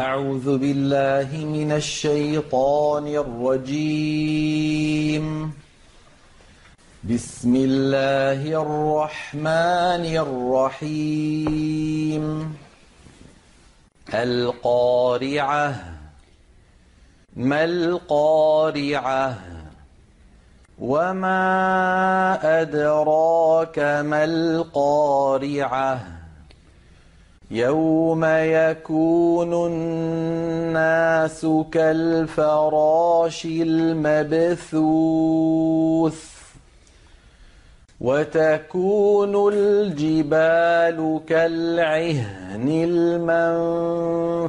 أعوذ بالله من الشيطان الرجيم. بسم الله الرحمن الرحيم. القارعة. ما القارعة؟ وما أدراك ما القارعة؟ يوم يكون الناس كالفراش المبثوث وتكون الجبال كالعهن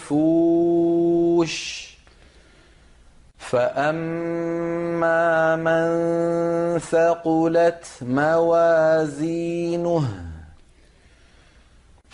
المنفوش فأما من ثقلت موازينه